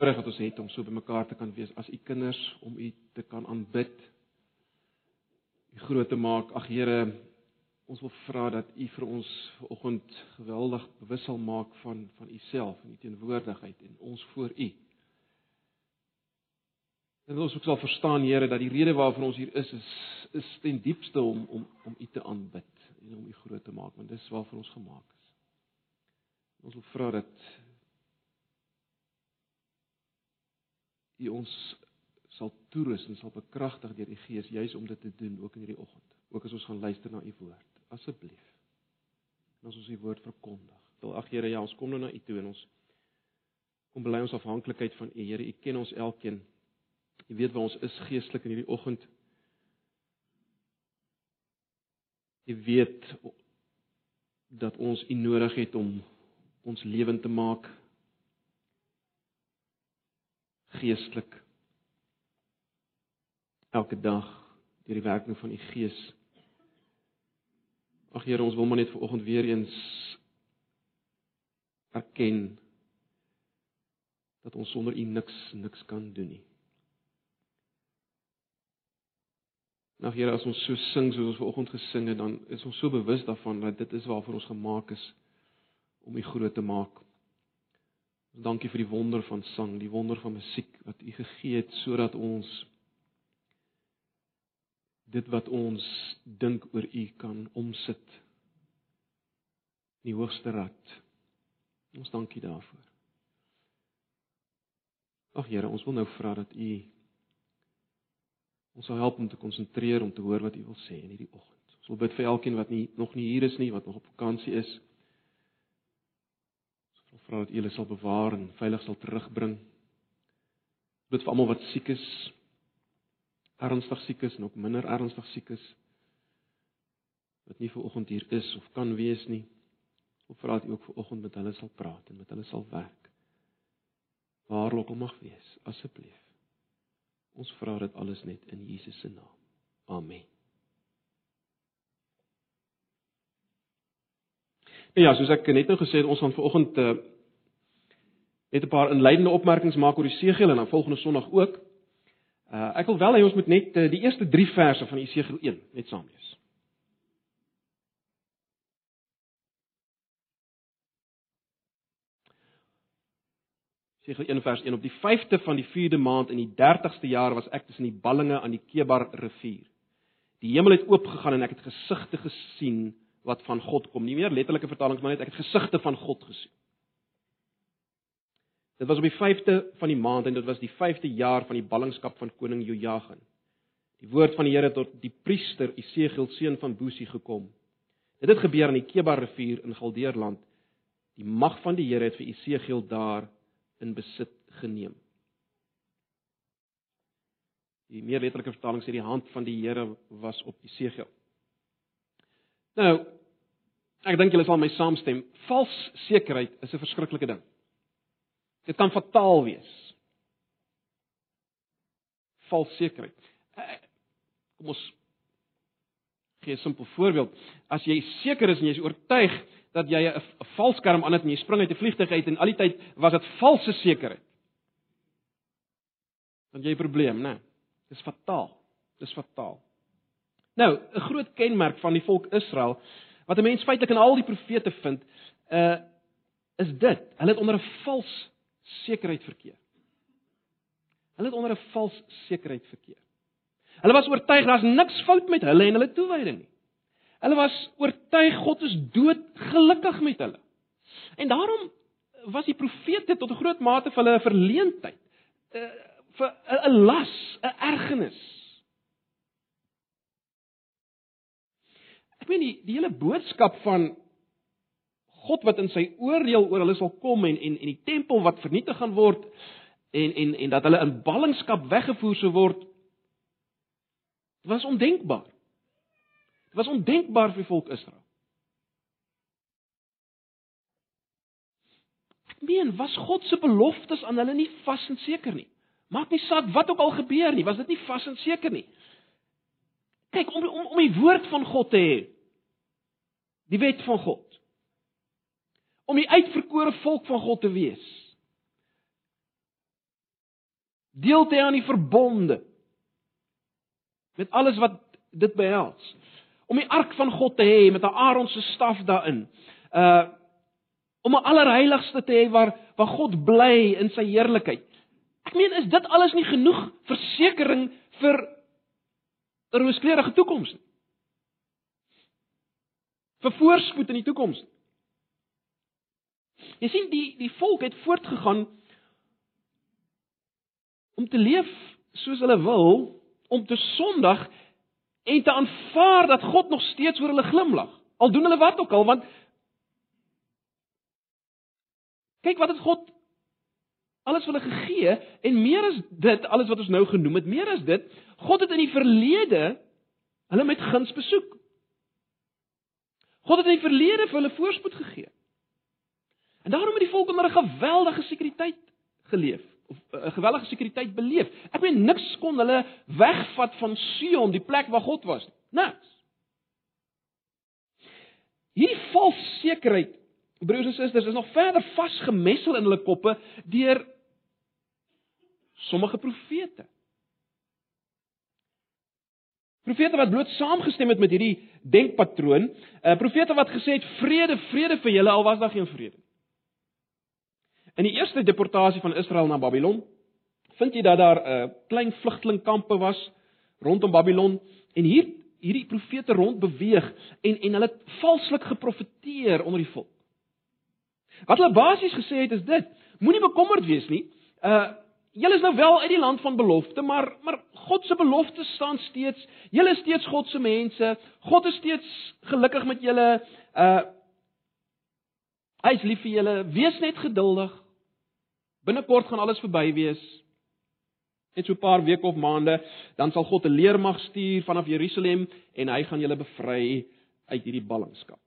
voorreg wat ons het om so bymekaar te kan wees as u kinders om u te kan aanbid. U groot te maak. Ag Here, ons wil vra dat u vir ons vanoggend geweldig bewus sal maak van van u self en u teenwoordigheid en ons voor u. En ons ook sal verstaan Here dat die rede waarvoor ons hier is is is ten diepste om om om u te aanbid en om u groot te maak want dis waarvoor ons gemaak is. Ons wil vra dat U ons sal toerus en sal bekragtig deur die Gees juis om dit te doen ook in hierdie oggend. Ook as ons gaan luister na U woord. Asseblief. En as ons U woord verkondig. Wil ag Here, ja, ons kom nou na U toe en ons kom bely ons afhanklikheid van U. Here, U ken ons elkeen. U weet waar ons is geestelik in hierdie oggend. U weet dat ons U nodig het om ons lewend te maak geestelik elke dag deur die werking van u gees. Ag Here, ons wil maar net vanoggend weer eens erken dat ons sonder u niks niks kan doen nie. Nou Here, as ons so sing soos ons vanoggend gesing het, dan is ons so bewus daarvan dat dit is waarvoor ons gemaak is om u groot te maak. Dankie vir die wonder van sang, die wonder van musiek wat U gegee het sodat ons dit wat ons dink oor U kan omsit in die hoogste rad. Ons dankie daarvoor. Ag Here, ons wil nou vra dat U ons sal help om te konsentreer om te hoor wat U wil sê in hierdie oggend. Ons wil bid vir elkeen wat nie nog nie hier is nie, wat nog op vakansie is. Vra dat U hulle sal bewaar en veilig sal terugbring. Bid vir almal wat siek is, ernstig siek is en ook minder ernstig siek is wat nie ver oggend hier is of kan wees nie. Ons vra dat U ook ver oggend met hulle sal praat en met hulle sal werk. Waar ook al mag wees, asseblief. Ons vra dit alles net in Jesus se naam. Amen. Nou ja, soos ek net nou gesê het, ons gaan vanoggend uh, net 'n paar inleidende opmerkings maak oor Esegiel en dan volgende Sondag ook. Uh, ek wil wel hê ons moet net uh, die eerste 3 verse van Esegiel 1 net saam lees. Esegiel 1 vers 1 op die 5de van die 4de maand in die 30ste jaar was ek tussen die ballinge aan die Kebar rivier. Die hemel het oopgegaan en ek het gesigte gesien wat van God kom. Nie meer letterlike vertalings maar net ek het gesigte van God gesien. Dit was op die 5de van die maand en dit was die 5de jaar van die ballingskap van koning Jojagin. Die woord van die Here tot die priester Isegiel seun van Busi gekom. Dit het gebeur aan die Kebar rivier in Galdeerland. Die mag van die Here het vir Isegiel daar in besit geneem. Die meer letterlike vertaling sê die hand van die Here was op Isegiel. Nou, ek dink julle sal my saamstem. Vals sekerheid is 'n verskriklike ding. Dit kan fataal wees. Vals sekerheid. Eh, kom ons gee 'n simpel voorbeeld. As jy seker is en jy is oortuig dat jy 'n valskerm aan het en jy spring uit 'n vliegtuig uit en al die tyd was dit valse sekerheid. Dan jy 'n probleem, né? Dis fataal. Dis fataal. Nou, 'n groot kenmerk van die volk Israel wat 'n mens feitelik in al die profete vind, uh is dit. Hulle het onder 'n vals sekerheid verkeer. Hulle het onder 'n vals sekerheid verkeer. Hulle was oortuig daar's niks fout met hulle en hulle toewyding nie. Hulle was oortuig God is dood gelukkig met hulle. En daarom was die profete tot 'n groot mate vir hulle 'n verleentheid, 'n 'n las, 'n ergernis. meen die die hele boodskap van God wat in sy oordeel oor hulle sal kom en en en die tempel wat vernietig gaan word en en en dat hulle in ballingskap weggevoer sou word was ondenkbaar. Dit was ondenkbaar vir volk Israel. Ek meen, was God se beloftes aan hulle nie vas en seker nie? Maak nie saak wat ook al gebeur nie, was dit nie vas en seker nie. Kyk, om om om die woord van God te hê, die wet van God. Om die uitverkore volk van God te wees. Deel te aan die verbonde. Met alles wat dit behels. Om die ark van God te hê met 'n Aaron se staf daarin. Uh om 'n allerheiligste te hê waar waar God bly in sy heerlikheid. Ek meen, is dit alles nie genoeg versekering vir 'n rooskleurige toekoms nie? Vir voorspoed in die toekoms. Jy sien die die volk het voortgegaan om te leef soos hulle wil, om te sondig en te aanvaar dat God nog steeds oor hulle glimlag. Al doen hulle wat ook al, want kyk wat het God alles vir hulle gegee en meer as dit, alles wat ons nou genoem het, meer as dit, God het in die verlede hulle met guns besoek. God het in die verlede vir hulle voorspoed gegee. En daarom het die volk onder 'n geweldige sekuriteit geleef of eh, 'n geweldige sekuriteit beleef. Ek meen niks kon hulle wegvat van Sion, die plek waar God was. Niks. Hierdie valse sekerheid, broers en susters, is nog verder vasgemessel in hulle koppe deur sommige profete. Profete wat bloot saamgestem het met hierdie denkpatroon, uh profete wat gesê het vrede, vrede vir julle al was daar geen vrede nie. In die eerste deportasie van Israel na Babylon, vind jy dat daar 'n uh, klein vlugtelingkampe was rondom Babylon en hier hierdie profete rond beweeg en en hulle het valslik geprofeteer onder die volk. Wat hulle basies gesê het is dit: Moenie bekommerd wees nie. Uh julle is nou wel uit die land van belofte, maar maar God se belofte staan steeds. Julle is steeds God se mense. God is steeds gelukkig met julle. Uh Hy is lief vir julle. Wees net geduldig. Binnekort gaan alles verby wees. Net so 'n paar weke of maande, dan sal God 'n leermag stuur vanaf Jerusalem en hy gaan julle bevry uit hierdie ballingskap.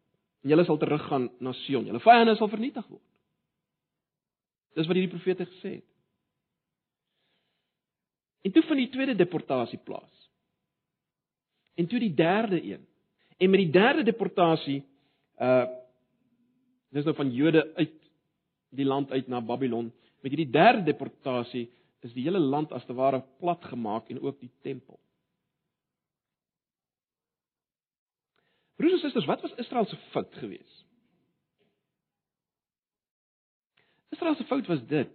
En julle sal teruggaan na Sion. Julle vyande sal vernietig word. Dis wat hierdie profete gesê het. En toe van die tweede deportasie plaas. En toe die derde een. En met die derde deportasie uh dis nou van Jode uit die land uit na Babylon. Met hierdie derde deportasie is die hele land as te ware plat gemaak en ook die tempel. Broers en susters, wat was Israel se fout geweest? Israel se fout was dit.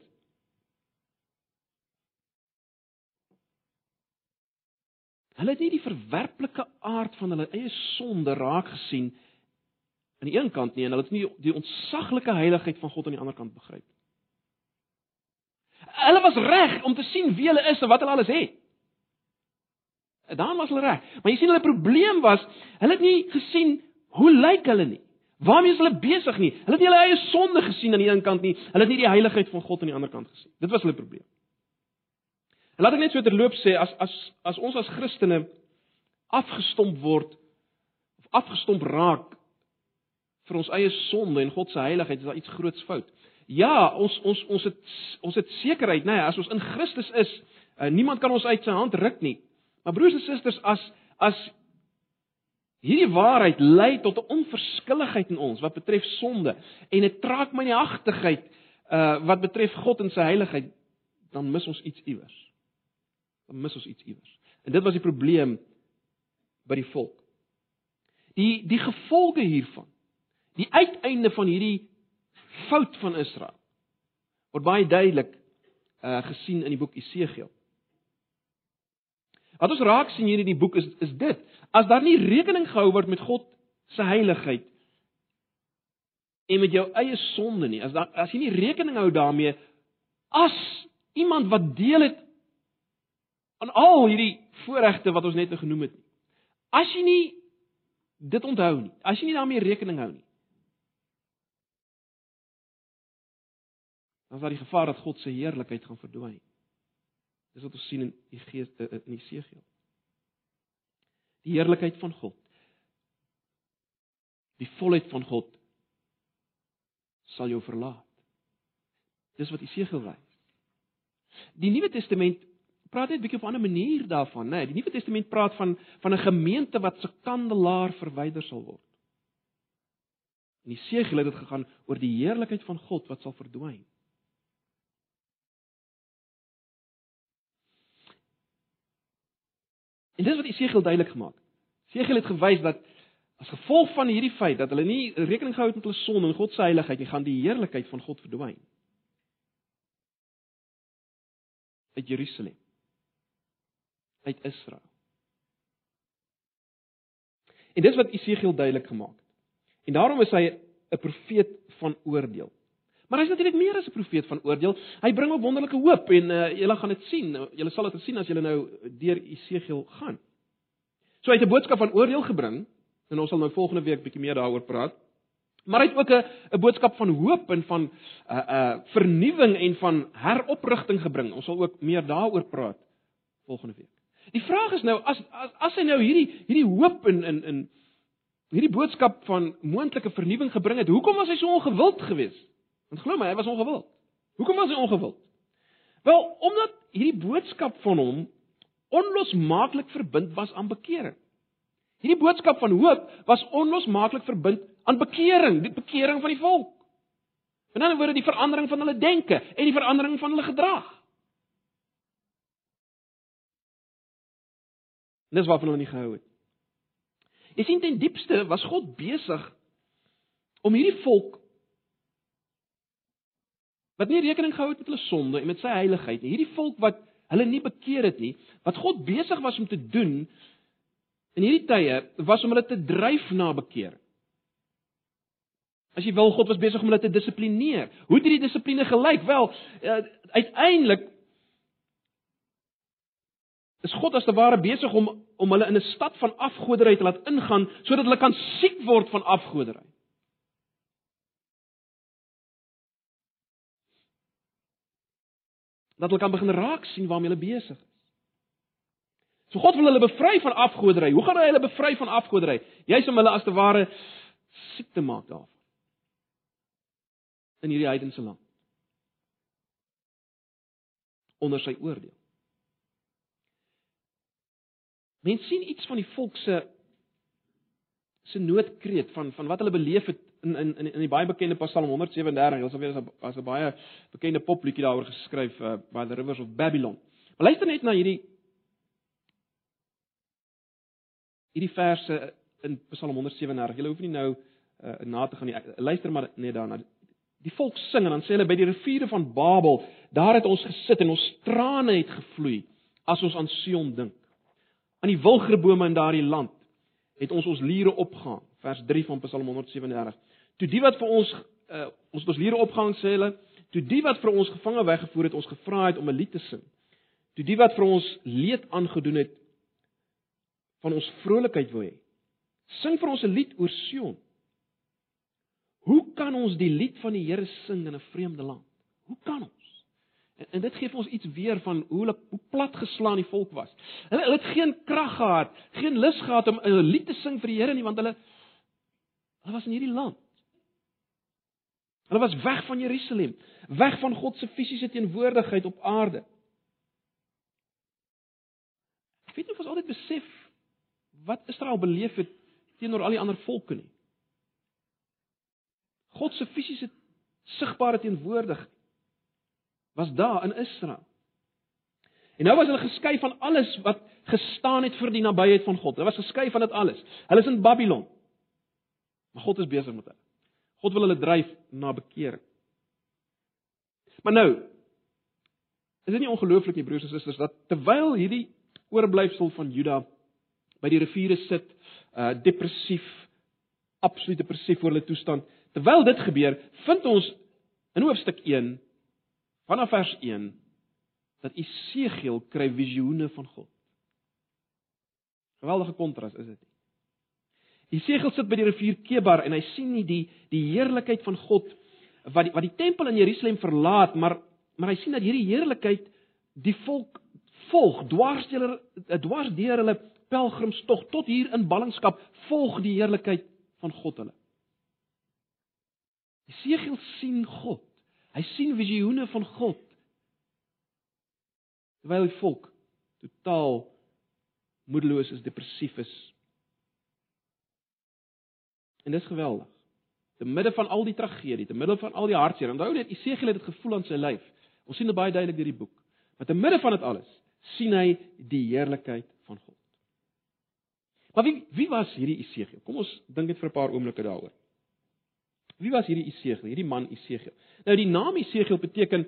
Hulle het nie die verwerplike aard van hulle eie sonde raak gesien aan die een kant nie en hulle het nie die ontsaglike heiligheid van God aan die ander kant begryp. Hulle was reg om te sien wie hulle is en wat hulle alles het. Daarom was hulle reg. Maar jy sien hulle probleem was, hulle het nie gesien hoe lyk hulle nie. Waarmee is hulle besig nie? Hulle het nie hulle eie sonde gesien aan die een kant nie. Hulle het nie die heiligheid van God aan die ander kant gesien. Dit was hulle probleem. En laat ek net so terloop sê as as as ons as Christene afgestomp word of afgestomp raak vir ons eie sonde en God se heiligheid, is daar iets groots fout. Ja, ons ons ons het ons het sekerheid, nê, nee, as ons in Christus is, uh, niemand kan ons uit sy hand ruk nie. Maar broers en susters, as as hierdie waarheid lei tot 'n onverskilligheid in ons wat betref sonde en 'n traagmynigheid uh wat betref God en sy heiligheid, dan mis ons iets iewers. Dan mis ons iets iewers. En dit was die probleem by die volk. Die die gevolge hiervan Die uiteinde van hierdie fout van Israel word baie duidelik uh gesien in die boek Esegiel. Wat ons raak sien hier in die boek is is dit: as daar nie rekening gehou word met God se heiligheid en met jou eie sonde nie, as daar as jy nie rekening hou daarmee as iemand wat deel het aan al hierdie voorregte wat ons net genoem het nie. As jy nie dit onthou nie, as jy nie daarmee rekening hou nie, dan is daar die gevaar dat God se heerlikheid gaan verdwyn. Dis wat ons sien in die gees eh, in Jesegiel. Die heerlikheid van God. Die volheid van God sal jou verlaat. Dis wat Jesegiel wys. Die Nuwe Testament praat net 'n bietjie op 'n ander manier daarvan, né? Nee, die Nuwe Testament praat van van 'n gemeente wat se kandelaar verwyder sal word. In Jesegiel het dit gegaan oor die heerlikheid van God wat sal verdwyn. En dis wat Esegiel duidelik gemaak het. Esegiel het gewys dat as gevolg van hierdie feit dat hulle nie rekening gehou het met hulle sonde en God se heiligheid nie, gaan die heerlikheid van God verdwyn. Uit Jerusalem. Uit Israel. En dis wat Esegiel duidelik gemaak het. En daarom is hy 'n profeet van oordeel. Maar hy's natuurlik meer as 'n profeet van oordeel. Hy bring ook wonderlike hoop en uh, julle gaan dit sien. Julle sal dit sien as julle nou deur Esegiel gaan. So hy het 'n boodskap van oordeel gebring en ons sal nou volgende week bietjie meer daaroor praat. Maar hy het ook 'n 'n boodskap van hoop en van 'n uh, eh, 'n uh, vernuwing en van heroprigting gebring. Ons sal ook meer daaroor praat volgende week. Die vraag is nou as as, as hy nou hierdie hierdie hoop in in in hierdie boodskap van moontlike vernuwing gebring het, hoekom was hy so ongewild geweest? Want glo my, hy was ongewild. Hoekom was hy ongewild? Wel, omdat hierdie boodskap van hom onlosmaaklik verbind was aan bekering. Hierdie boodskap van hoop was onlosmaaklik verbind aan bekering, die bekering van die volk. In ander woorde, die verandering van hulle denke en die verandering van hulle gedrag. Dis waarvan hulle nie gehou het. Jy sien ten diepste was God besig om hierdie volk wat nie rekening gehou het met hulle sonde en met sy heiligheid nie. Hierdie volk wat hulle nie bekeer het nie, wat God besig was om te doen in hierdie tye was om hulle te dryf na bekering. As jy wil, God was besig om hulle te dissiplineer. Hoe het hierdie dissipline gelyk? Wel, uh, uiteindelik is God as te ware besig om om hulle in 'n stad van afgoderry te laat ingaan sodat hulle kan siek word van afgoderry. Dat hulle kan begin raak sien waarmee hulle besig is. So God wil hulle bevry van afgoderry. Hoe gaan hy hulle bevry van afgoderry? Jy's om hulle as te ware siek te maak daarvan. In hierdie heidense land. Onder sy oordeel. Mense sien iets van die volk se se noodkreet van van wat hulle beleef het in in in in die baie bekende Psalm 137, ons alweer as 'n baie bekende popliedjie daaroor geskryf uh, by the rivers of Babylon. Maar luister net na hierdie hierdie verse in Psalm 137. Jy hoef nie nou uh, na te gaan nie. Luister maar net daarna. Die volk sing en dan sê hulle by die riviere van Babel, daar het ons gesit en ons trane het gevloei as ons aan Sion dink. Aan die wilgerbome in daardie land het ons ons liere opgaan. Vers 3 van Psalm 137. Toe die wat vir ons uh, ons ons liere opgehang sê hulle, toe die wat vir ons gevange weggevoer het, ons gevra het om 'n lied te sing. Toe die wat vir ons leed aangedoen het van ons vrolikheid wou hê. Sing vir ons 'n lied oor Sion. Hoe kan ons die lied van die Here sing in 'n vreemde land? Hoe kan ons? En, en dit gee vir ons iets weer van hoe hulle hoe plat geslaan die volk was. Hulle, hulle het geen krag gehad, geen lus gehad om 'n lied te sing vir die Here nie, want hulle hulle was in hierdie land. Hulle was weg van Jerusalem, weg van God se fisiese teenwoordigheid op aarde. Ek weet nie of ons altyd besef wat Israel beleef het teenoor al die ander volke nie. God se fisiese sigbare teenwoordigheid was daar in Israel. En nou was hulle geskei van alles wat gestaan het vir die nabyheid van God. Hulle was geskei van dit alles. Hulle is in Babylon. Maar God is besig met hulle. God wil hulle dryf na bekering. Maar nou is dit nie ongelooflik nie broers en susters dat terwyl hierdie oorblyfsel van Juda by die riviere sit, uh depressief, absolute depressief voor hulle toestand, terwyl dit gebeur, vind ons in hoofstuk 1 vanaf vers 1 dat Esegiel kry visioene van God. Geweldige kontras is dit. Jesegiel sit by die rivier Kebar en hy sien nie die die heerlikheid van God wat die, wat die tempel in Jerusalem verlaat, maar maar hy sien dat hierdie heerlikheid die volk volg dwars deur dwars deur hulle pelgrimstog tot hier in ballingskap volg die heerlikheid van God hulle. Jesegiel sien God. Hy sien visioene van God. Terwyl die volk totaal moedeloos is, depressief is, En dis geweldig. Te midde van al die tragedie, te midde van al die hartseer. Onthou net Esegiel het dit gevoel aan sy lyf. Ons sien dit baie duidelik deur die boek. Maar te midde van dit alles sien hy die heerlikheid van God. Maar wie wie was hierdie Esegiel? Kom ons dink net vir 'n paar oomblikke daaroor. Wie was hierdie Esegiel? Hierdie man Esegiel. Nou die naam Esegiel beteken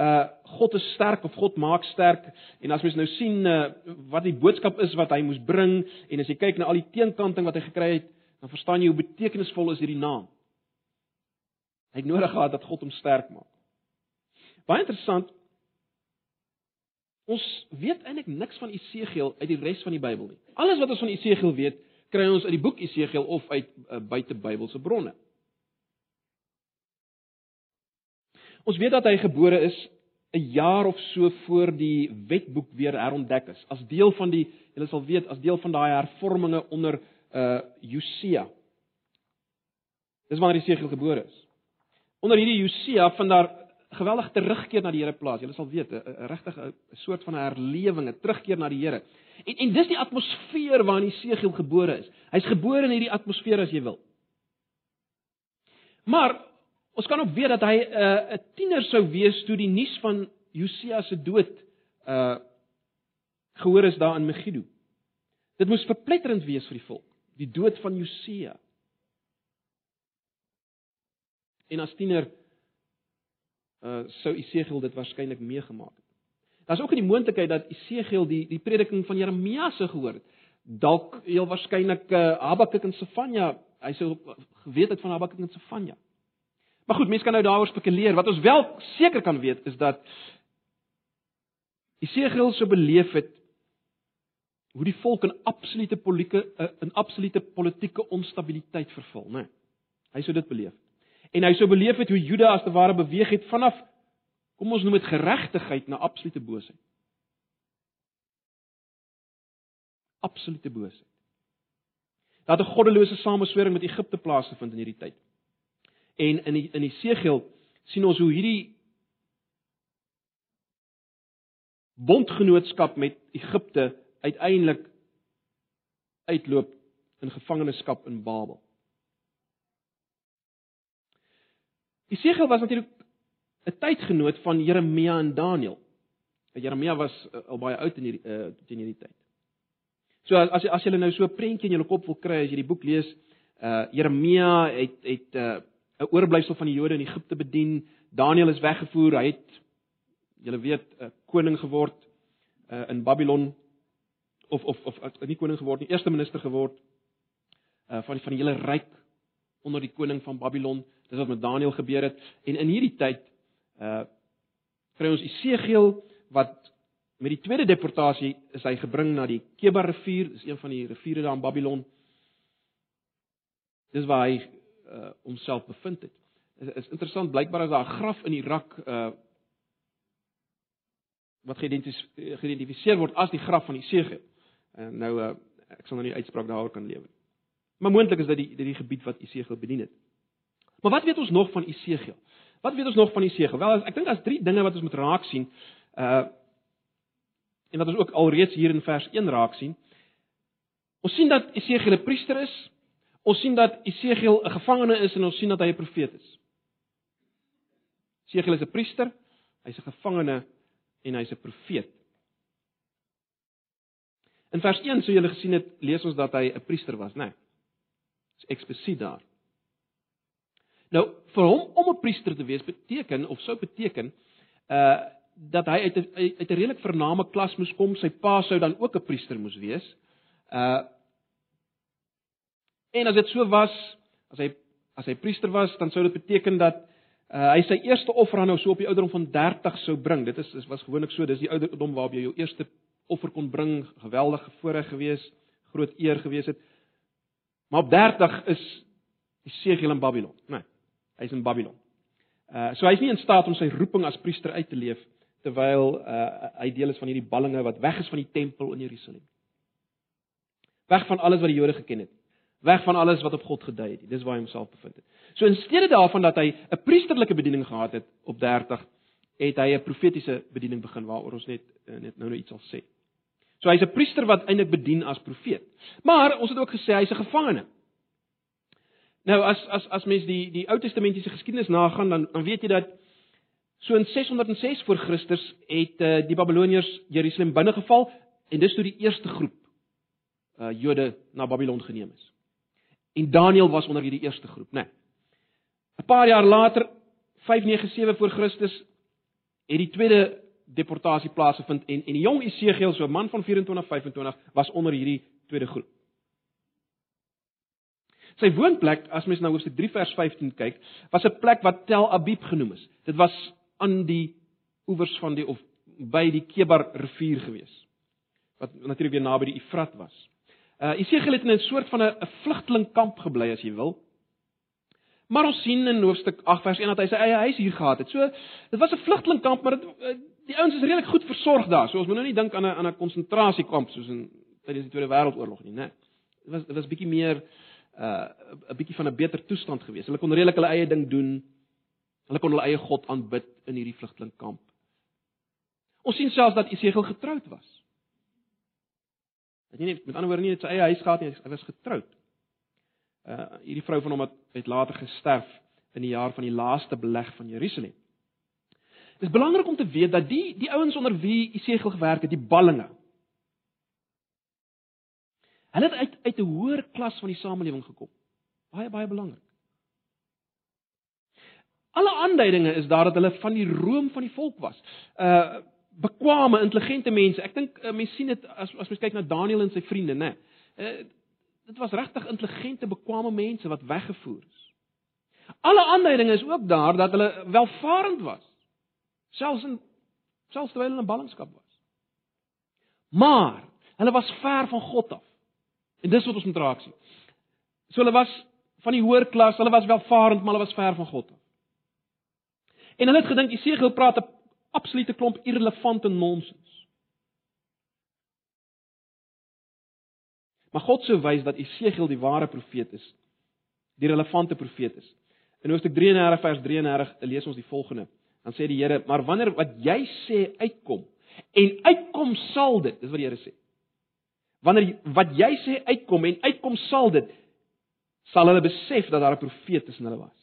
uh God is sterk of God maak sterk en as mens nou sien uh wat die boodskap is wat hy moes bring en as jy kyk na al die teenkanting wat hy gekry het, dan verstaan jy hoe betekenisvol is hierdie naam. Hy het nodig gehad dat God hom sterk maak. Baie interessant. Ons weet eintlik niks van Esegiel uit die res van die Bybel nie. Alles wat ons van Esegiel weet, kry ons uit die boek Esegiel of uit uh, buite Bybelse bronne. Ons weet dat hy gebore is 'n jaar of so voor die wetboek weer herontdek is, as deel van die, julle sal weet, as deel van daai hervorminge onder uh Josia. Dis wanneer Jesegiel gebore is. Onder hierdie Josia van daar geweldig terugkeer na die Here plaas. Julle sal weet, 'n regtig 'n soort van 'n herlewing, 'n terugkeer na die Here. En en dis die atmosfeer waarin Jesegiel gebore is. Hy's gebore in hierdie atmosfeer as jy wil. Maar Ons kan ook weet dat hy 'n uh, 'n tiener sou wees toe die nuus van Josia se dood uh gehoor is daar in Megiddo. Dit moes verpletterend wees vir die volk, die dood van Josia. En as tiener uh sou Esegiel dit waarskynlik meegemaak het. Daar's ook 'n moontlikheid dat Esegiel die die prediking van Jeremia se gehoor het. Dalk heel waarskynlik uh Habakuk en Sefanja, hy sou geweet het van Habakuk en Sefanja. Maar goed, mense kan nou daaroor spekuleer. Wat ons wel seker kan weet is dat Jesegiel so beleef het hoe die volk in absolute politieke eh, in absolute politieke onstabiliteit verval, né? Hy sou dit beleef. En hy sou beleef het hoe Juda as te ware beweeg het vanaf kom ons noem dit geregtigheid na absolute boosheid. Absolute boosheid. Dat 'n goddelose sameswering met Egipte plaasgevind in hierdie tyd. En in die in die Segel sien ons hoe hierdie bondgenootskap met Egipte uiteindelik uitloop in gevangenskap in Babel. Esegel was natuurlik 'n tydgenoot van Jeremia en Daniël. Jeremia was uh, al baie oud in hierdie uh, teen hierdie tyd. So as as jy nou so 'n prentjie in jou kop wil kry as jy die boek lees, uh Jeremia het het uh 'n oorblyfsel van die Jode in Egipte bedien. Daniël is weggevoer. Hy het julle weet 'n koning geword uh, in Babylon of of of nie koning geword nie, eerste minister geword uh, van van die hele ryk onder die koning van Babylon. Dis wat met Daniël gebeur het. En in hierdie tyd uh kry ons Esegiel wat met die tweede deportasie is hy gebring na die Kebar rivier, dis een van die riviere daar in Babylon. Dis waar hy uh homself bevind het. Is, is interessant blykbaar as daar 'n graf in Irak uh wat geïdentifiseer word as die graf van Esegiel. En nou uh ek sal nou nie uitspraak daaroor kan lewer nie. Maar moontlik is dit die dit die gebied wat Esegiel bedien het. Maar wat weet ons nog van Esegiel? Wat weet ons nog van Esegiel? Wel, ek dink daar's drie dinge wat ons moet raak sien. Uh en wat ons ook alreeds hier in vers 1 raak sien. Ons sien dat Esegiel 'n priester is. Ons sien dat Esegiel 'n gevangene is en ons sien dat hy 'n profeet is. Esegiel is 'n priester, hy's 'n gevangene en hy's 'n profeet. In vers 1 sou julle gesien het, lees ons dat hy 'n priester was, né? Dis eksplisiet daar. Nou, vir hom om 'n priester te wees beteken of sou beteken uh dat hy uit 'n uit 'n redelik vername klas moes kom. Sy pa sou dan ook 'n priester moes wees. Uh En as dit so was, as hy as hy priester was, dan sou dit beteken dat uh, hy sy eerste offer aan nou so op die ouderdom van 30 sou bring. Dit is, is was gewoonlik so, dis die ouderdom waarop jy jou eerste offer kon bring, geweldige voorreg gewees, groot eer gewees het. Maar op 30 is Esegiel in Babylon, né? Nee, hy's in Babylon. Uh so hy's nie in staat om sy roeping as priester uit te leef terwyl uh hy deel is van hierdie ballinge wat weg is van die tempel in Jerusalem. Weg van alles wat die Jode geken het weg van alles wat op God gedui het. Dis waar hy homself bevind het. So in steede daarvan dat hy 'n priesterlike bediening gehad het op 30, het hy 'n profetiese bediening begin waaroor ons net eh, net nou nou iets sal sê. So hy's 'n priester wat eintlik bedien as profeet. Maar ons het ook gesê hy's 'n gevangene. Nou as as as mens die die Ou Testamentiese geskiedenis nagaan dan dan weet jy dat so in 606 voor Christus het uh, die Babiloniërs Jerusalem binnegeval en dis toe die eerste groep uh Jode na Babylon geneem is. En Daniël was onder hierdie eerste groep, né? Nee. 'n Paar jaar later, 597 voor Christus, het die tweede deportasie plaasgevind en en die jong Esegiel, so 'n man van 24, 25, was onder hierdie tweede groep. Sy woonplek, as mens na hoofstuk 3 vers 15 kyk, was 'n plek wat Tel Abib genoem is. Dit was aan die oewers van die of by die Kebar rivier gewees. Wat natuurlik weer naby die Efrat was. Uh Esegiel het in 'n soort van 'n vlugtelingkamp gebly as jy wil. Maar ons sien in hoofstuk 8 vers 1 dat hy sy eie huis hier gehad het. So dit was 'n vlugtelingkamp, maar dit uh, die ouens is redelik goed versorg daar. So ons moet nou nie dink aan 'n aan 'n konsentrasiekamp soos in tydens die Tweede Wêreldoorlog nie, né? Dit was dit was bietjie meer uh 'n bietjie van 'n beter toestand gewees. Hulle kon redelik hulle eie ding doen. Hulle kon hulle eie God aanbid in hierdie vlugtelingkamp. Ons sien selfs dat Esegiel getroud was. Dat nie met ander woorde nie net sy eie huis gehad nie, hy was getroud. Uh hierdie vrou van hom het, het later gesterf in die jaar van die laaste beleg van Jerusalem. Dit is belangrik om te weet dat die die ouens onder wie Esegiel gewerk het, die ballinge. Hulle het uit uit 'n hoër klas van die samelewing gekom. Baie baie belangrik. Alle aanduidinge is daar dat hulle van die room van die volk was. Uh bekwame, intelligente mense. Ek dink uh, mense sien dit as as mens kyk na Daniël en sy vriende, né? Uh dit was regtig intelligente, bekwame mense wat weggevoer is. Alle aanduidinge is ook daar dat hulle welvarend was selfs in selfs terwyl hulle in ballingskap was. Maar hulle was ver van God af. En dis wat ons moet raak sien. So hulle was van die hoër klas, hulle was welvarend, maar hulle was ver van God af. En hulle het gedink Jesegiel praat 'n absolute klomp irrelevante nonsens. Maar God sou wys dat Jesegiel die ware profeet is, die relevante profeet is. In Hoofstuk 33 vers 33 lees ons die volgende. Dan sê die Here, maar wanneer wat jy sê uitkom en uitkom sal dit, dis wat die Here sê. Wanneer wat jy sê uitkom en uitkom sal dit sal hulle besef dat daar 'n profeet tussen hulle was.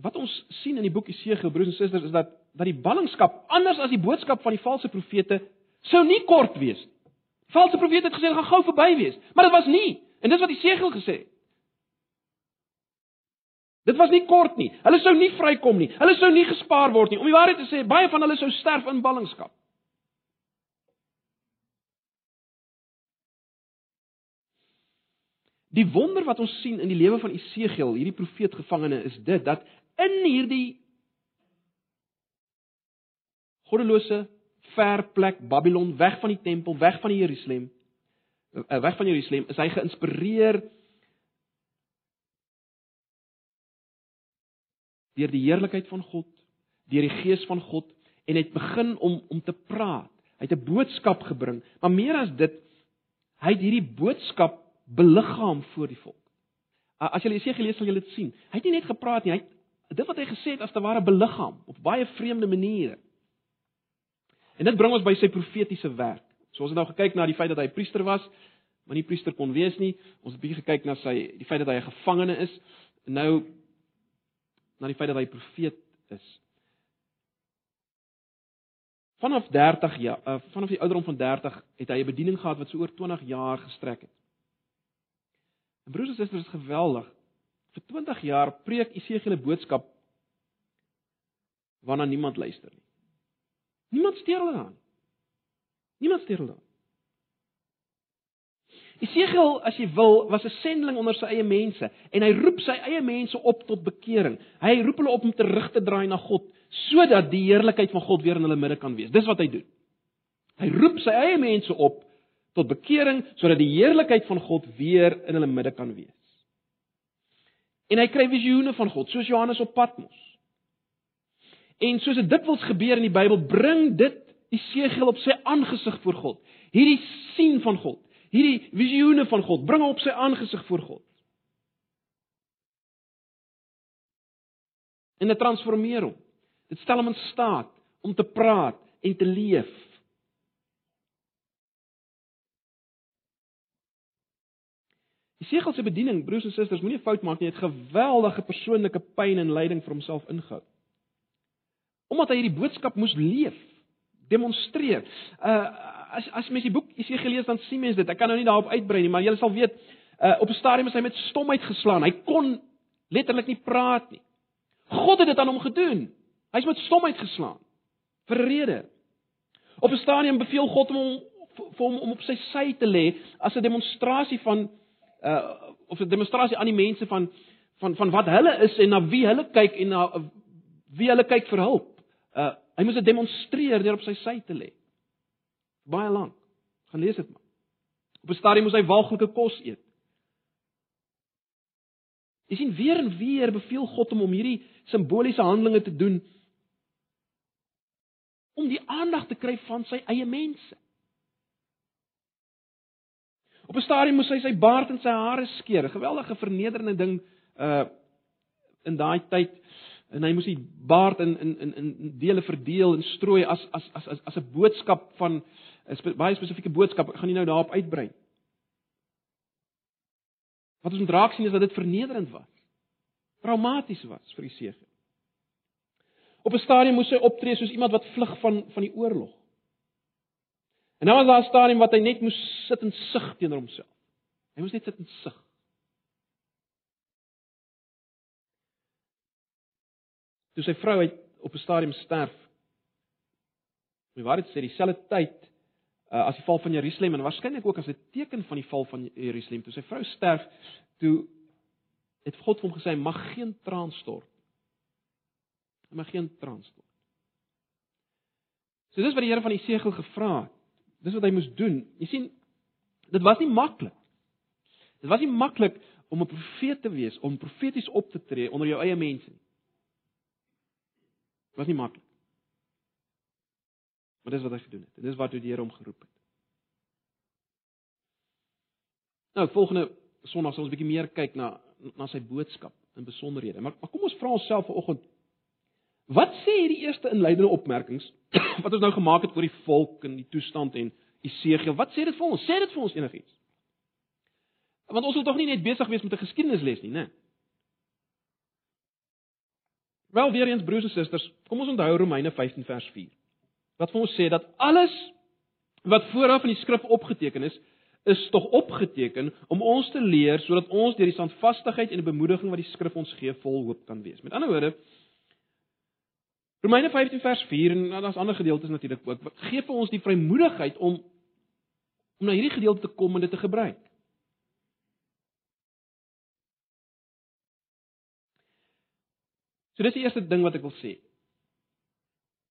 Wat ons sien in die boek Jesegiel broers en susters is dat dat die ballingskap anders as die boodskap van die valse profete sou nie kort wees. Valse profete het gesê dit gaan gou verby wees, maar dit was nie. En dis wat Jesegiel gesê het. Dit was nie kort nie. Hulle sou nie vrykom nie. Hulle sou nie gespaar word nie. Om die waarheid te sê, baie van hulle sou sterf in ballingskap. Die wonder wat ons sien in die lewe van Esegiel, hierdie profeet gevangene, is dit dat in hierdie goddelose ver plek Babylon, weg van die tempel, weg van Jerusalem, eh, weg van Jerusalem, is hy geïnspireer deur die heerlikheid van God, deur die gees van God en het begin om om te praat. Hy het 'n boodskap gebring, maar meer as dit, hy het hierdie boodskap beliggaam voor die volk. As jy Jesaja lees, sal jy dit sien. Hy het nie net gepraat nie, hy het dit wat hy gesê het as te ware beliggaam op baie vreemde maniere. En dit bring ons by sy profetiese werk. So ons het nou gekyk na die feit dat hy priester was, maar nie priester kon wees nie. Ons het bietjie gekyk na sy die feit dat hy 'n gevangene is. Nou na die feit dat hy profeet is. Vanaf 30 jaar, uh, vanaf die ouderdom van 30 het hy 'n bediening gehad wat so oor 20 jaar gestrek het. En broers en susters, is geweldig. Vir 20 jaar preek Esegiel 'n boodskap waarna niemand luister nie. Niemand steur hulle aan. Niemand steur hulle aan. Esegiel, as jy wil, was 'n sendeling onder sy eie mense en hy roep sy eie mense op tot bekering. Hy roep hulle op om terug te draai na God sodat die heerlikheid van God weer in hulle midde kan wees. Dis wat hy doen. Hy roep sy eie mense op tot bekering sodat die heerlikheid van God weer in hulle midde kan wees. En hy kry visioene van God, soos Johannes op Patmos. En soos dit dikwels gebeur in die Bybel, bring dit Esegiel op sy aangesig voor God. Hierdie sien van God hierdie visioene van God, bring op sy aangesig voor God. En dit transformeer hom. Dit stel hom in staat om te praat en te leef. Jesegiel se bediening, broers en susters, moenie fout maak nie, het geweldige persoonlike pyn en lyding vir homself ingehou. Omdat hy hierdie boodskap moes leef demonstreer. Uh as as mens die boek Jesegiel lees dan sien mens dit. Ek kan nou nie daarop uitbrei nie, maar jy sal weet uh op 'n stadium is hy met stomheid geslaan. Hy kon letterlik nie praat nie. God het dit aan hom gedoen. Hy's met stomheid geslaan vir 'n rede. Op 'n stadium beveel God hom vir hom om op sy sy te lê as 'n demonstrasie van uh of 'n demonstrasie aan die mense van van van wat hulle is en na wie hulle kyk en na wie hulle kyk vir hulp. Uh hy moes dit demonstreer deur op sy sy te lê. Baie lank. Gaan lees dit maar. Op 'n stadium moes hy walglike kos eet. Jy sien weer en weer beveel God hom om hierdie simboliese handelinge te doen om die aandag te kry van sy eie mense. Op 'n stadium moes hy sy baard en sy hare skeer, 'n geweldige vernederende ding uh in daai tyd en hy moes die baard in in in in dele verdeel en strooi as as as as 'n boodskap van 'n baie spesifieke boodskap. Ek gaan nie nou daarop uitbrei. Wat ons draak sien is dat dit vernederend was. Traumaties was vir die seëge. Op 'n stadium moes hy optree soos iemand wat vlug van van die oorlog. En nou was daar 'n stadium wat hy net moes sit en sug teenoor homself. Hy moes net sit en sug. Toe sy vrou uit op 'n stadium sterf. My waarheid sê dieselfde tyd uh, as die val van Jerusalem en waarskynlik ook as 'n teken van die val van Jerusalem, toe sy vrou sterf, toe het God vir hom gesê mag geen traan stort. Mag geen traan stort. So dis wat die Here van Jesegel gevra het. Dis wat hy moes doen. Jy sien, dit was nie maklik. Dit was nie maklik om 'n profeet te wees, om profeties op te tree onder jou eie mense nie. Was nie maklik. Maar dis wat hy gedoen het. Dis wat toe die Here hom geroep het. Nou, volgende Sondag sal ons 'n bietjie meer kyk na na sy boodskap in besonderhede. Maar, maar kom ons vra onsself vanoggend Wat sê hierdie eerste inleidende opmerkings wat ons nou gemaak het oor die volk en die toestand en Esegiel? Wat sê dit vir ons? Sê dit vir ons enigiets? Want ons wil tog nie net besig wees met 'n geskiedenisles nie, né? Wel weer eens broers en susters, kom ons onthou Romeine 15 vers 4. Wat vir ons sê dat alles wat vooraf in die skrif opgeteken is, is tog opgeteken om ons te leer sodat ons deur die standvastigheid en die bemoediging wat die skrif ons gee vol hoop kan wees. Met ander woorde, Romeine 15 vers 4 en daar's ander gedeeltes natuurlik ook. Wat gee vir ons die vrymoedigheid om om na hierdie gedeelte te kom en dit te gebruik? So dis die eerste ding wat ek wil sê.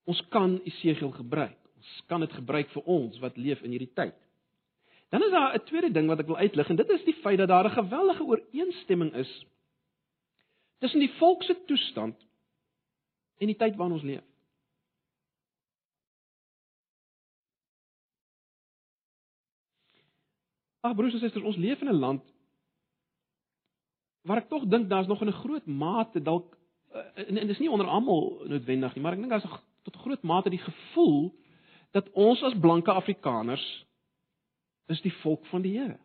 Ons kan Esegiel gebruik. Ons kan dit gebruik vir ons wat leef in hierdie tyd. Dan is daar 'n tweede ding wat ek wil uitlig en dit is die feit dat daar 'n geweldige ooreenstemming is tussen die volk se toestand en die tyd waarin ons leef. Ag broers en susters, ons leef in 'n land waar ek tog dink daar's nog in 'n groot mate dalk eh, en, en dis nie onder almal noodwendig nie, maar ek dink daar's tot groot mate die gevoel dat ons as blanke Afrikaners is die volk van die Here.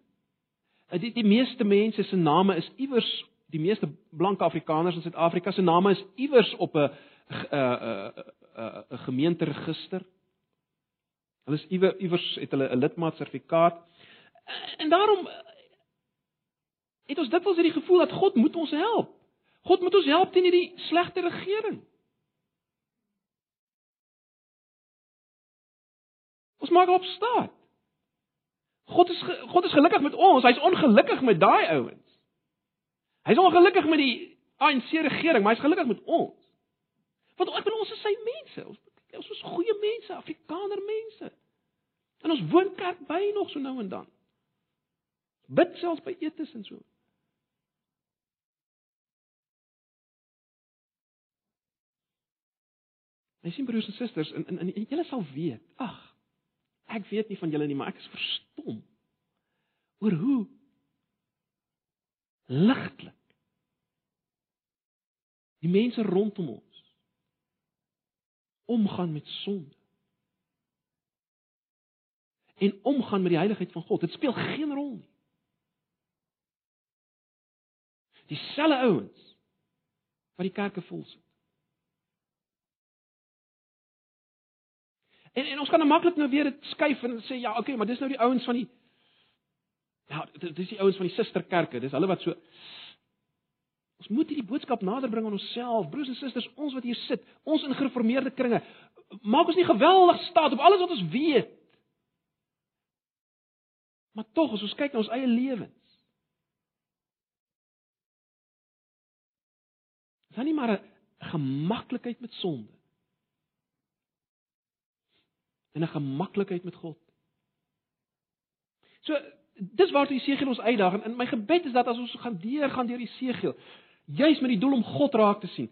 Eh, die die meeste mense se name is iewers die meeste blanke Afrikaners in Suid-Afrika se name is iewers op 'n 'n uh, 'n gemeenteregister. Hulle is iewers iewers het hulle 'n lidmaatsertifikaat. En daarom het ons dikwels hierdie gevoel dat God moet ons help. God moet ons help teen hierdie slegte regering. Ons maak op staat. God is God is gelukkig met ons, hy's ongelukkig met daai ouens. Hy's ongelukkig met die ANC regering, maar hy's gelukkig met ons. Want ek bedoel ons is sy mense. Ons ons is goeie mense, Afrikaner mense. En ons woon kerk by nog so nou en dan. Bid selfs by etes en so. My sien broers en susters, en en, en julle sal weet. Ag. Ek weet nie van julle nie, maar ek is verstom oor hoe ligtelik die mense rondom ons omgaan met sonde. En omgaan met die heiligheid van God. Dit speel geen rol nie. Dieselfde ouens wat die kerke vol En en ons kan nou maklik nou weer dit skuif en sê ja, okay, maar dis nou die ouens van die Ja, dit is die ouens van die susterkerke. Dis hulle wat so Ons moet hierdie boodskap nader bring aan onsself, broers en susters, ons wat hier sit, ons in gereformeerde kringe. Maak ons nie geweldig staat op alles wat ons weet. Maar tog, as ons kyk na ons eie lewens. Is daar nie maar 'n gemaklikheid met sonde? En 'n gemaklikheid met God. So, dis waartoe Jesegiel ons uitdaag en my gebed is dat as ons gaan deur gaan deur Jesegiel, juis met die doel om God raak te sien,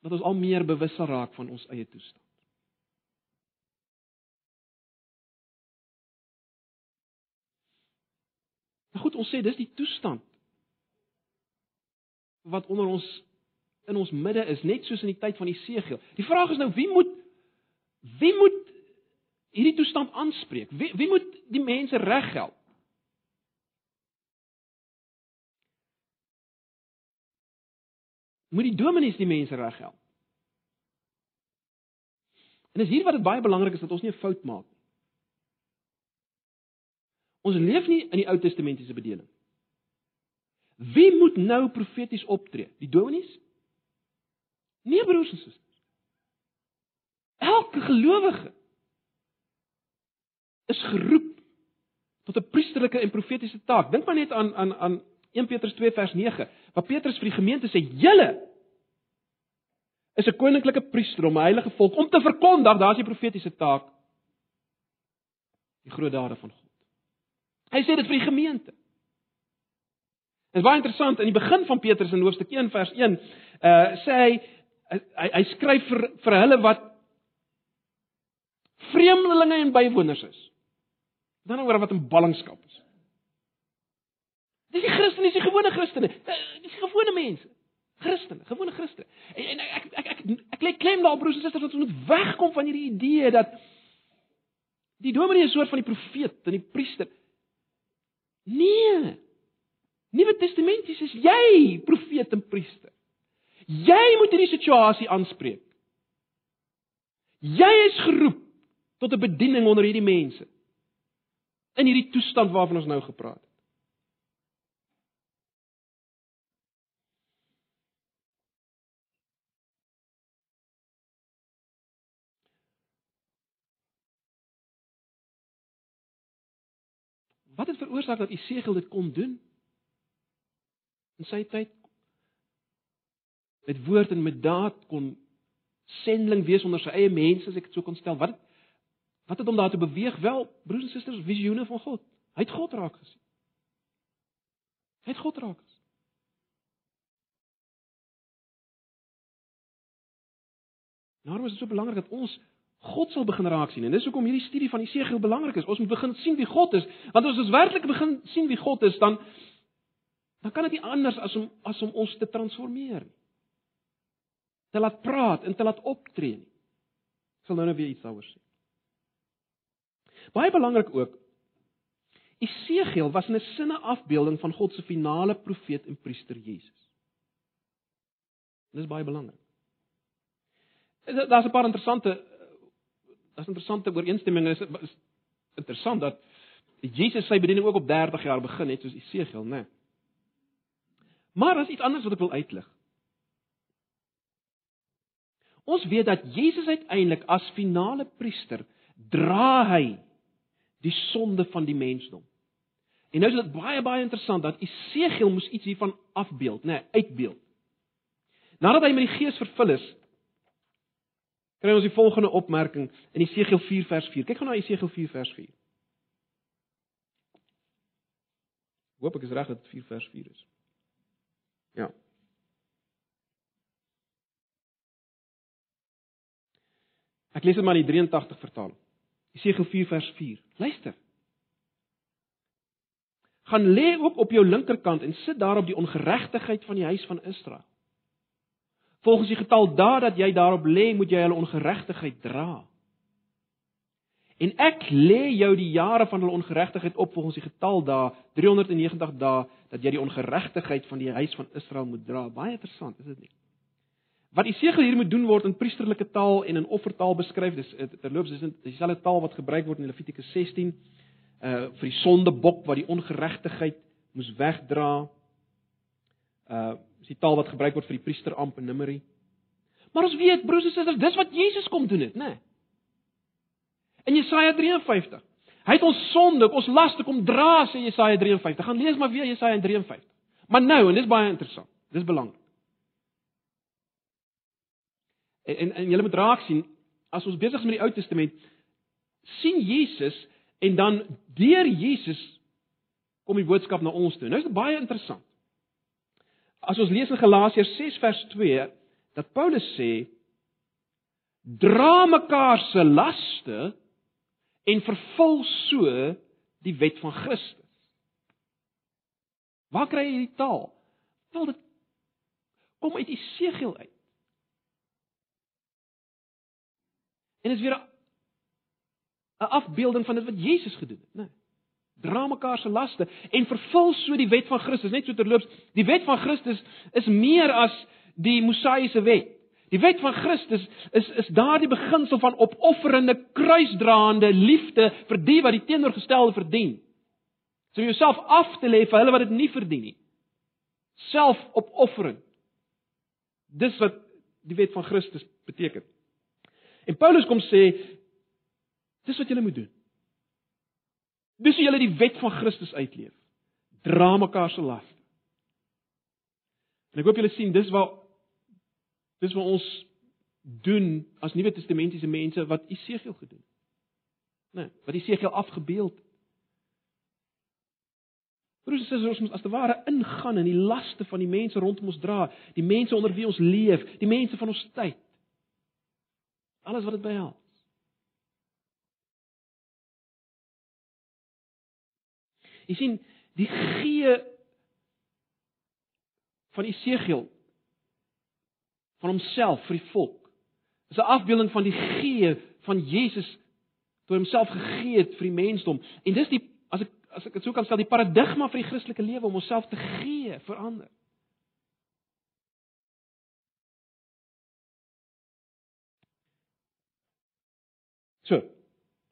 dat ons al meer bewus sal raak van ons eie toestand. Nou goed, ons sê dis die toestand wat onder ons in ons midde is, net soos in die tyd van Jesegiel. Die vraag is nou wie moet wie moet hierdie toestand aanspreek? Wie wie moet die mense reghelp? Moet die dominees die mense reghelp? En dis hier wat dit baie belangrik is dat ons nie 'n fout maak nie. Ons leef nie in die Ou Testamentiese bediening. Wie moet nou profeties optree? Die dominees? Nee broers en susters. Elke gelowige is geroep tot 'n priesterlike en profetiese taak. Dink maar net aan aan aan 1 Petrus 2 vers 9, waar Petrus vir die gemeente sê: "Julle is 'n koninklike priester om 'n heilige volk om te verkondig, daar's die profetiese taak, die groot dade van God." Hy sê dit vir die gemeente. Dit is baie interessant in die begin van Petrus in hoofstuk 1 vers 1, uh sê hy hy, hy skryf vir vir hulle wat vreemdelinge en bywoners is. Dan oor wat 'n ballingskap is. Dis die Christene, dis die gewone Christene, eh, dis die gewone mense. Christene, gewone Christene. En, en ek ek ek ek, lê klem daarop broers en susters dat ons moet wegkom van hierdie idee dat die dominee 'n soort van die profeet en die priester. Nee. Nuwe Testamenties is jy profeet en priester. Jy moet hierdie situasie aanspreek. Jy is geroep tot 'n bediening onder hierdie mense in hierdie toestand waarvan ons nou gepraat het. Wat het veroorsaak dat Isegiel dit kon doen? In sy tyd met woord en met daad kon sendeling wees onder sy eie mense, as ek dit so kon stel. Wat het, wat het hom daartoe beweeg? Wel, broers en susters, visioene van God. Hy het God raak gesien. Hy het God raak gesien. Nou is dit so belangrik dat ons God sal begin raak sien. En dis hoekom hierdie studie van Jesegiel belangrik is. Ons moet begin sien wie God is, want as ons werklik begin sien wie God is, dan dan kan dit nie anders as om as om ons te transformeer nie. Te laat praat en te laat optree nie. Ek sal nou net weer iets daaroor sê. Baie belangrik ook. Esegiel was in 'n sinne afbeelding van God se finale profeet en priester Jesus. Dis baie belangrik. Daar's 'n paar interessante daar's interessante ooreenstemmings. Is, is interessant dat Jesus sy bediening ook op 30 jaar begin het soos Esegiel, né? Nee. Maar daar's iets anders wat ek wil uitlig. Ons weet dat Jesus uiteindelik as finale priester dra hy die sonde van die mensdom. En nou is dit baie baie interessant dat Esegiel moes iets hiervan afbeeld, nê, nee, uitbeeld. Nadat hy met die Gees vervul is, kry ons die volgende opmerking in Esegiel 4 vers 4. Kyk gou na Esegiel 4 vers 4. Hoop ek is reg dat dit 4 vers 4 is. Ja. Ek lees dit maar in die 83 vertaling. Jesegiel 4 vers 4. Luister. Gaan lê ook op jou linkerkant en sit daar op die ongeregtigheid van die huis van Israel. Volgens die getal dae dat jy daarop lê, moet jy hulle ongeregtigheid dra. En ek lê jou die jare van hulle ongeregtigheid op volgens die getal dae, 390 dae dat jy die ongeregtigheid van die huis van Israel moet dra. Baie interessant, is dit nie? Wat Esegiel hier moet doen word in priesterlike taal en in offertaal beskryf. Dis eh, terloops dis dieselfde taal wat gebruik word in Levitikus 16 uh vir die sondebok wat die ongeregtigheid moes wegdra. Uh dis die taal wat gebruik word vir die priesteramp in Numeri. Maar ons weet broers en susters, dis wat Jesus kom doen het, né? Nee. In Jesaja 53. Hy het ons sonde, ons laste kom dra, sê Jesaja 53. Gaan lees maar weer Jesaja 53. Maar nou, en dis baie interessant. Dis belangrik. En en, en julle moet raak sien as ons besig is met die Ou Testament sien Jesus en dan deur Jesus kom die boodskap na ons toe. Nou is dit baie interessant. As ons lees in Galasiërs 6 vers 2 dat Paulus sê dra mekaar se laste en vervul so die wet van Christus. Waar kry jy hierdie taal? Wel dit kom uit Esegiel uit. En dit is weer 'n afbeelding van dit wat Jesus gedoen het, né? Nee. Dra mekaar se laste en vervul so die wet van Christus, net so terloops, die wet van Christus is meer as die Mosaïese wet. Die wet van Christus is is daardie beginsel van opofferende, kruisdraande liefde vir die wat die teenoorgestelde verdien. So om jouself af te lê vir hulle wat dit nie verdien nie. Selfopoffering. Dis wat die wet van Christus beteken. En Paulus kom sê dis wat julle moet doen. Dis hoe julle die wet van Christus uitleef. Dra mekaar se las. En ek hoop julle sien dis waar dis wat ons doen as Nuwe Testamentiese mense wat Esegiel gedoen het. Nee, wat Esegiel afgebeeld het. Broers en susters, ons moet as te ware ingaan in die laste van die mense rondom ons dra, die mense onder wie ons leef, die mense van ons tyd alles wat dit behels. Jy sien, die gee van Esegiel van homself vir die volk. Is 'n afbeelding van die gee van Jesus toe homself gegee het vir die mensdom. En dis die as ek as ek dit sou kan stel, die paradigma vir die Christelike lewe om onsself te gee vir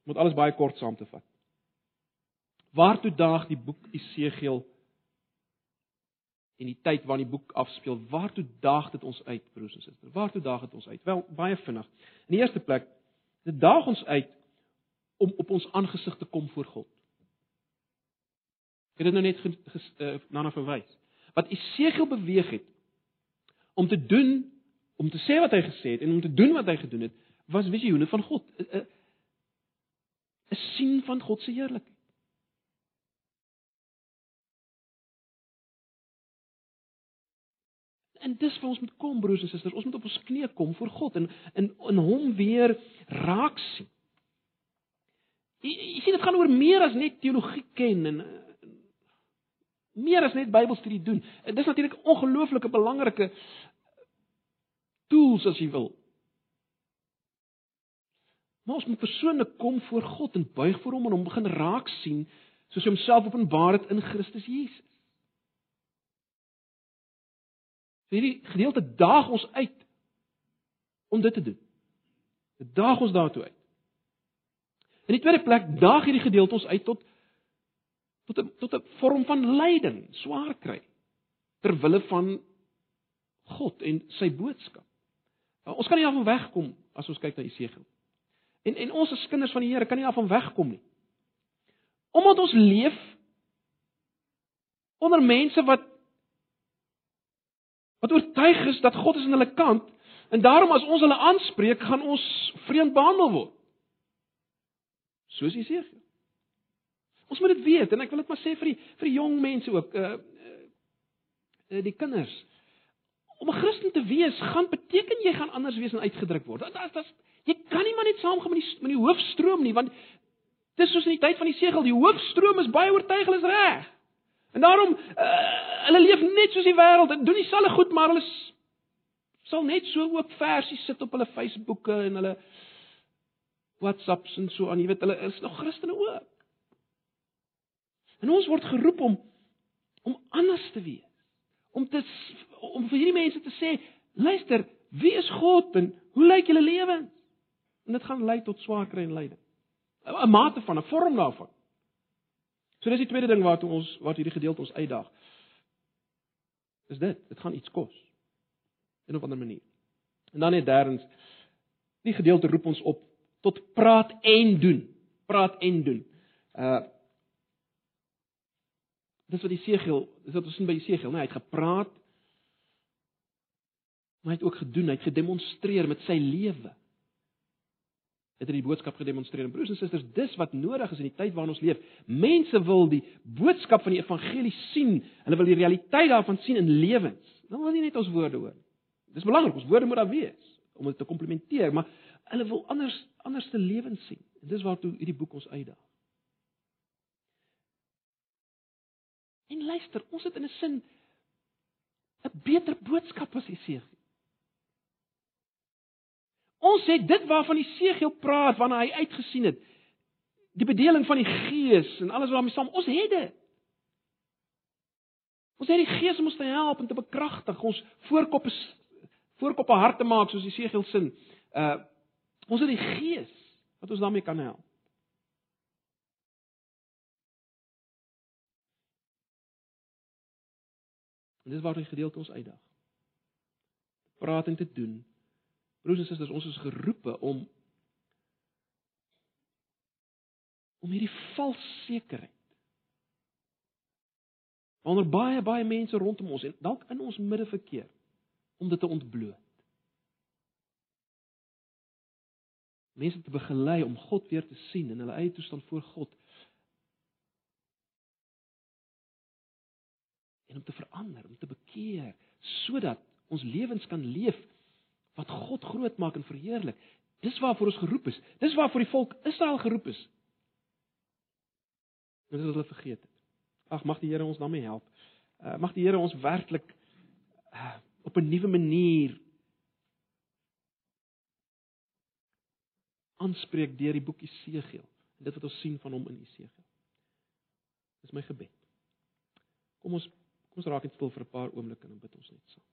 moet alles baie kort saam te vat. Waartoe daag die boek Esegiel en die tyd waarin die boek afspeel, waartoe daag dit ons uit, broers en susters? Waartoe daag dit ons uit? Wel, baie vinnig. In die eerste plek, dit daag ons uit om op ons aangesig te kom voor God. Ek het dit nou net uh, na na verwys. Wat Esegiel beweeg het om te doen, om te sê wat hy gesê het en om te doen wat hy gedoen het, was visioene van God. Uh, uh, 'n sien van God se heerlikheid. En dis vir ons moet kom broers en susters, ons moet op ons knieë kom voor God en in in hom weer raak sien. Jy, jy sien dit gaan oor meer as net teologie ken en meer as net Bybelstudie doen. Dit is natuurlik ongelooflike belangrike tools as jy wil. Maar ons moet persoonlik kom voor God en buig voor hom en hom begin raak sien soos hy homself openbaar het in Christus Jesus. So hierdie gedeelte daag ons uit om dit te doen. Dit daag ons daartoe uit. In die tweede plek daag hierdie gedeelte ons uit tot tot 'n tot 'n vorm van lyding, swaar kry ter wille van God en sy boodskap. Nou, ons kan nie af van wegkom as ons kyk na Jesegiel. En en ons as kinders van die Here kan nie af van wegkom nie. Omdat ons leef onder mense wat wat oortuig is dat God is aan hulle kant en daarom as ons hulle aanspreek, gaan ons vreemd behandel word. Soos jy sê. Ons moet dit weet en ek wil dit maar sê vir die vir die jong mense ook, uh, uh die kinders. Om 'n Christen te wees, gaan beteken jy gaan anders wees en uitgedruk word. Dit is Jy kan nie maar net saamgaan met die met die hoofstroom nie, want dis soos in die tyd van die segel, die hoofstroom is baie oortuig hulle is reg. En daarom uh, hulle leef net soos die wêreld en doen dieselfde goed, maar hulle sal net so oop versies sit op hulle Facebooke en hulle WhatsApps en so aan, jy weet, hulle is nog Christene ook. En ons word geroep om om anders te wees. Om te om vir hierdie mense te sê, luister, Wie is God en hoe lyk julle lewens? En dit gaan lei tot swaar kry en lyding. 'n Mate van 'n vorm daarvan. So dis die tweede ding waartoe ons wat hierdie gedeelte ons uitdaag. Is dit, dit gaan iets kos. In 'n ander manier. En dan net derdens, die gedeelte roep ons op tot praat en doen. Praat en doen. Uh Dis wat Jesegiel, dis wat ons sien by Jesegiel, nee, hy het gepraat, maar hy het ook gedoen, hy het gedemonstreer met sy lewe het hy die boodskap gedemonstreer. Broers en susters, dis wat nodig is in die tyd waarin ons leef. Mense wil die boodskap van die evangelie sien. Hulle wil die realiteit daarvan sien in lewens. Dan wil nie net ons woorde hoor. Dis belangrik, ons woorde moet daar wees om dit te komplementeer, maar hulle wil anders anders te lewens sien. En dis waartoe hierdie boek ons uitdaag. En luister, ons het in 'n sin 'n beter boodskap as Jesaja. Ons het dit waarvan die Segel praat wanneer hy uitgesien het. Die bedeling van die Gees en alles wat daarmee saam, ons het dit. Ons het die Gees om ons te help en te bekragtig, ons voorkoppe voorkoppe hart te maak soos die Segel sin. Uh ons het die Gees wat ons daarmee kan help. En dis waar die gedeelte ons uitdag. Praat en te doen Broers en susters, ons is geroepe om om hierdie valse sekerheid onder baie baie mense rondom ons en dalk in ons midde verkeer om dit te ontbloot. Mense te begelei om God weer te sien in hulle eie toestand voor God. En om te verander, om te bekeer sodat ons lewens kan leef wat God groot maak en verheerlik. Dis waarvoor ons geroep is. Dis waarvoor die volk Israel geroep is. Dit is hulle vergeet het. Ag mag die Here ons daarmee help. Uh, mag die Here ons werklik uh, op 'n nuwe manier aanspreek deur die boek Esegiel. Dit wat ons sien van hom in Esegiel. Dis my gebed. Kom ons kom ons raak net stil vir 'n paar oomblikke en bid ons net saam.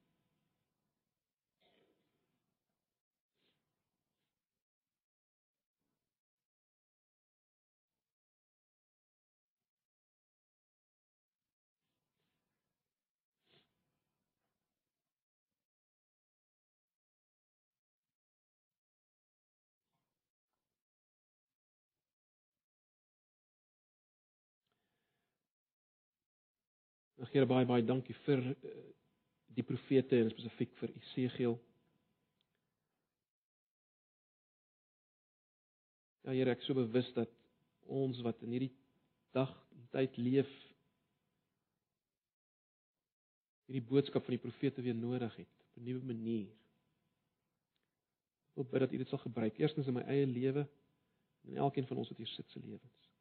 Ag Here baie baie dankie vir uh, die profete en spesifiek vir Esegiel. Ja Here, ek is so bewus dat ons wat in hierdie dag en tyd leef hierdie boodskap van die profete weer nodig het op 'n nuwe manier. Ek bid dat U dit sal gebruik eerstens in my eie lewe en in elkeen van ons wat hier sit se lewens.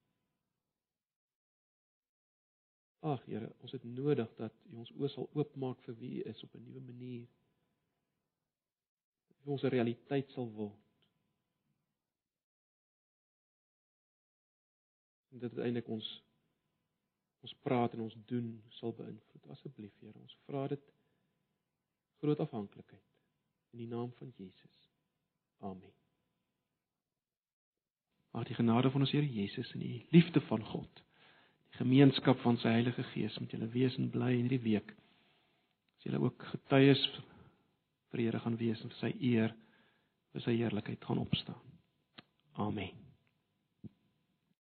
Ag Here, ons het nodig dat U ons oë sal oopmaak vir wie U is op 'n nuwe manier. Dat ons 'n realiteit sal word. En dit uiteindelik ons ons praat en ons doen sal beïnvloed. Asseblief Here, ons vra dit groot afhanklikheid in die naam van Jesus. Amen. Mag die genade van ons Here Jesus en die liefde van God gemeenskap van sy Heilige Gees met julle wees en bly in hierdie week. As julle ook getuies vir Here gaan wees en vir sy eer, vir sy heerlikheid gaan opstaan. Amen.